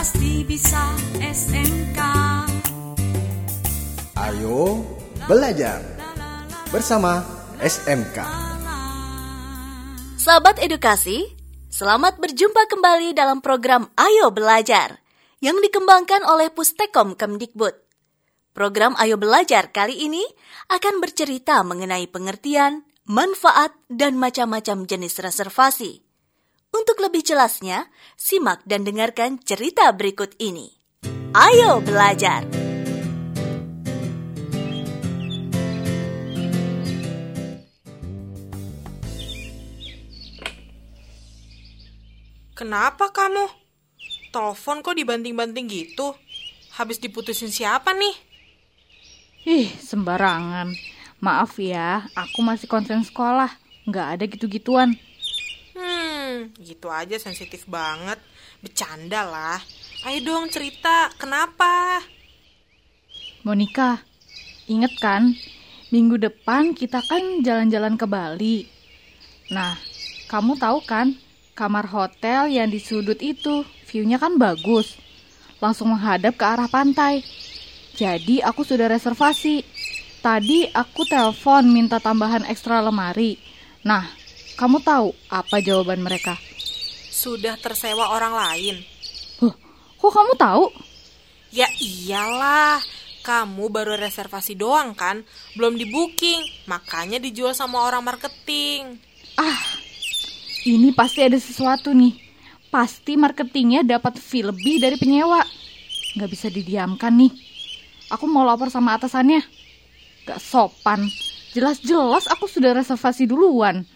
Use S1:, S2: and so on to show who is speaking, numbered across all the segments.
S1: pasti bisa SMK.
S2: Ayo belajar bersama SMK.
S3: Sahabat edukasi, selamat berjumpa kembali dalam program Ayo Belajar yang dikembangkan oleh Pustekom Kemdikbud. Program Ayo Belajar kali ini akan bercerita mengenai pengertian, manfaat, dan macam-macam jenis reservasi. Untuk lebih jelasnya, simak dan dengarkan cerita berikut ini. Ayo belajar!
S4: Kenapa kamu? Telepon kok dibanting-banting gitu? Habis diputusin siapa nih?
S5: Ih, sembarangan. Maaf ya, aku masih konsen sekolah. Nggak ada gitu-gituan.
S4: Gitu aja sensitif banget. Bercanda lah. Ayo dong cerita, kenapa?
S5: Monica, inget kan? Minggu depan kita kan jalan-jalan ke Bali. Nah, kamu tahu kan? Kamar hotel yang di sudut itu, view-nya kan bagus. Langsung menghadap ke arah pantai. Jadi aku sudah reservasi. Tadi aku telepon minta tambahan ekstra lemari. Nah, kamu tahu apa jawaban mereka?
S4: Sudah tersewa orang lain.
S5: Huh, kok kamu tahu?
S4: Ya iyalah, kamu baru reservasi doang kan? Belum di booking, makanya dijual sama orang marketing.
S5: Ah, ini pasti ada sesuatu nih. Pasti marketingnya dapat fee lebih dari penyewa. Nggak bisa didiamkan nih. Aku mau lapor sama atasannya. Gak sopan. Jelas-jelas aku sudah reservasi duluan.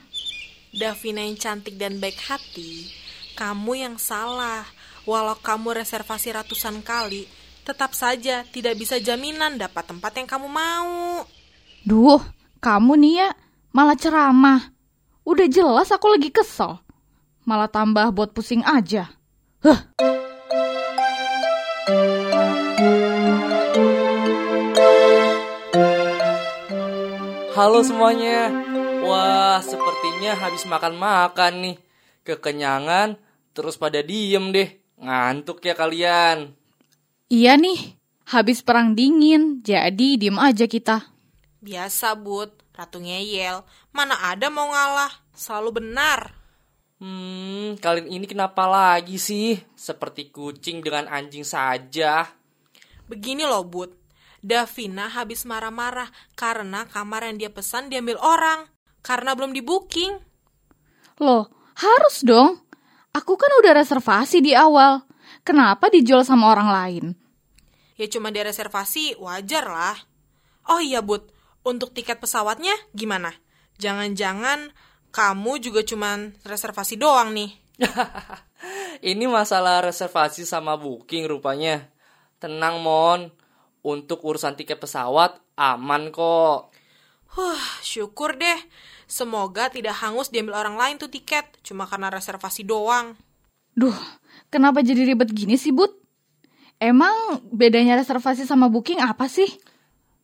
S4: Davina yang cantik dan baik hati, kamu yang salah. Walau kamu reservasi ratusan kali, tetap saja tidak bisa jaminan dapat tempat yang kamu mau.
S5: Duh, kamu nih ya malah ceramah. Udah jelas aku lagi kesel. Malah tambah buat pusing aja. Huh.
S6: Halo semuanya. Wah, sepertinya habis makan-makan nih. Kekenyangan, terus pada diem deh. Ngantuk ya kalian.
S5: Iya nih, habis perang dingin, jadi diem aja kita.
S4: Biasa, Bud. Ratu ngeyel. Mana ada mau ngalah. Selalu benar.
S6: Hmm, kalian ini kenapa lagi sih? Seperti kucing dengan anjing saja.
S4: Begini loh, Bud. Davina habis marah-marah karena kamar yang dia pesan diambil orang. Karena belum di booking.
S5: Loh, harus dong. Aku kan udah reservasi di awal. Kenapa dijual sama orang lain?
S4: Ya cuma dia reservasi, wajar lah. Oh iya, Bud. Untuk tiket pesawatnya gimana? Jangan-jangan kamu juga cuma reservasi doang nih.
S6: ini masalah reservasi sama booking rupanya. Tenang, Mon. Untuk urusan tiket pesawat aman kok.
S4: Huh, syukur deh. Semoga tidak hangus diambil orang lain tuh tiket, cuma karena reservasi doang.
S5: Duh, kenapa jadi ribet gini sih, Bud? Emang bedanya reservasi sama booking apa sih?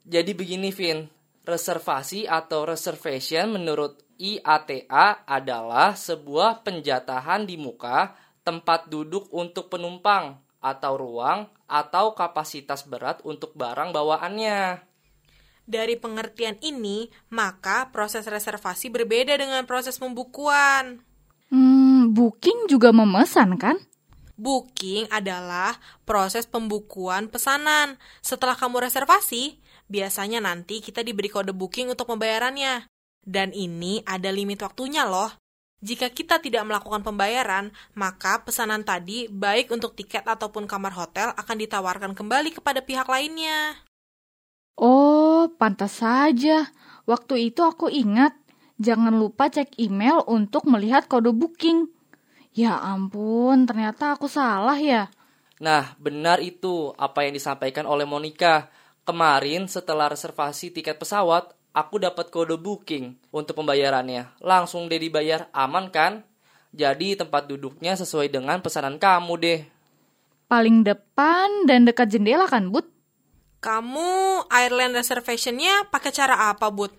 S6: Jadi begini, Vin. Reservasi atau reservation menurut IATA adalah sebuah penjatahan di muka tempat duduk untuk penumpang atau ruang atau kapasitas berat untuk barang bawaannya.
S4: Dari pengertian ini, maka proses reservasi berbeda dengan proses pembukuan.
S5: Hmm, booking juga memesan kan?
S4: Booking adalah proses pembukuan pesanan. Setelah kamu reservasi, biasanya nanti kita diberi kode booking untuk pembayarannya. Dan ini ada limit waktunya loh. Jika kita tidak melakukan pembayaran, maka pesanan tadi, baik untuk tiket ataupun kamar hotel, akan ditawarkan kembali kepada pihak lainnya.
S5: Oh, pantas saja. Waktu itu aku ingat, jangan lupa cek email untuk melihat kode booking. Ya ampun, ternyata aku salah ya.
S6: Nah, benar itu apa yang disampaikan oleh Monica. Kemarin setelah reservasi tiket pesawat, aku dapat kode booking untuk pembayarannya. Langsung deh dibayar, aman kan? Jadi tempat duduknya sesuai dengan pesanan kamu deh.
S5: Paling depan dan dekat jendela kan, Bud?
S4: Kamu airline reservationnya pakai cara apa, Bud?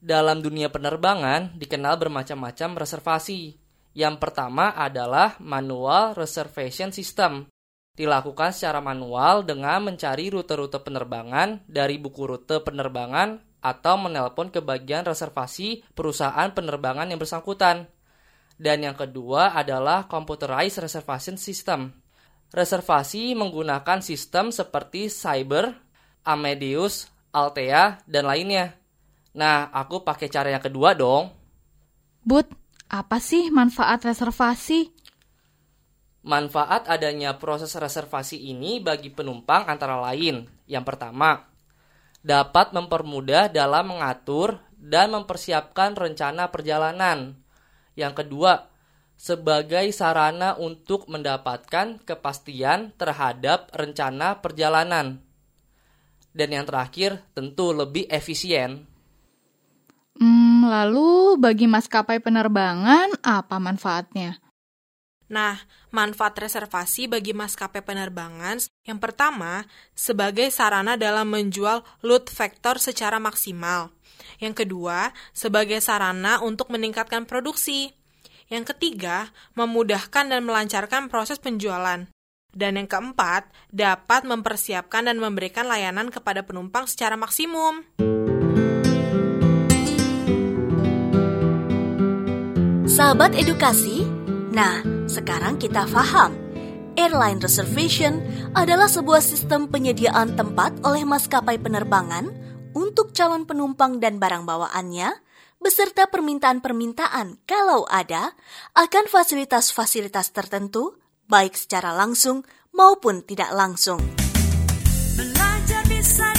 S6: Dalam dunia penerbangan dikenal bermacam-macam reservasi. Yang pertama adalah manual reservation system. dilakukan secara manual dengan mencari rute-rute penerbangan dari buku rute penerbangan atau menelpon ke bagian reservasi perusahaan penerbangan yang bersangkutan. Dan yang kedua adalah computerized reservation system. Reservasi menggunakan sistem seperti Cyber, Amadeus, Altea, dan lainnya. Nah, aku pakai cara yang kedua dong.
S5: But, apa sih manfaat reservasi?
S6: Manfaat adanya proses reservasi ini bagi penumpang antara lain. Yang pertama, dapat mempermudah dalam mengatur dan mempersiapkan rencana perjalanan. Yang kedua, sebagai sarana untuk mendapatkan kepastian terhadap rencana perjalanan. Dan yang terakhir, tentu lebih efisien.
S5: Hmm, lalu bagi maskapai penerbangan apa manfaatnya?
S4: Nah, manfaat reservasi bagi maskapai penerbangan yang pertama, sebagai sarana dalam menjual load factor secara maksimal. Yang kedua, sebagai sarana untuk meningkatkan produksi. Yang ketiga, memudahkan dan melancarkan proses penjualan. Dan yang keempat, dapat mempersiapkan dan memberikan layanan kepada penumpang secara maksimum.
S3: Sahabat edukasi, nah sekarang kita paham. Airline reservation adalah sebuah sistem penyediaan tempat oleh maskapai penerbangan untuk calon penumpang dan barang bawaannya, beserta permintaan-permintaan kalau ada akan fasilitas-fasilitas tertentu, baik secara langsung maupun tidak langsung.
S1: Belajar bisa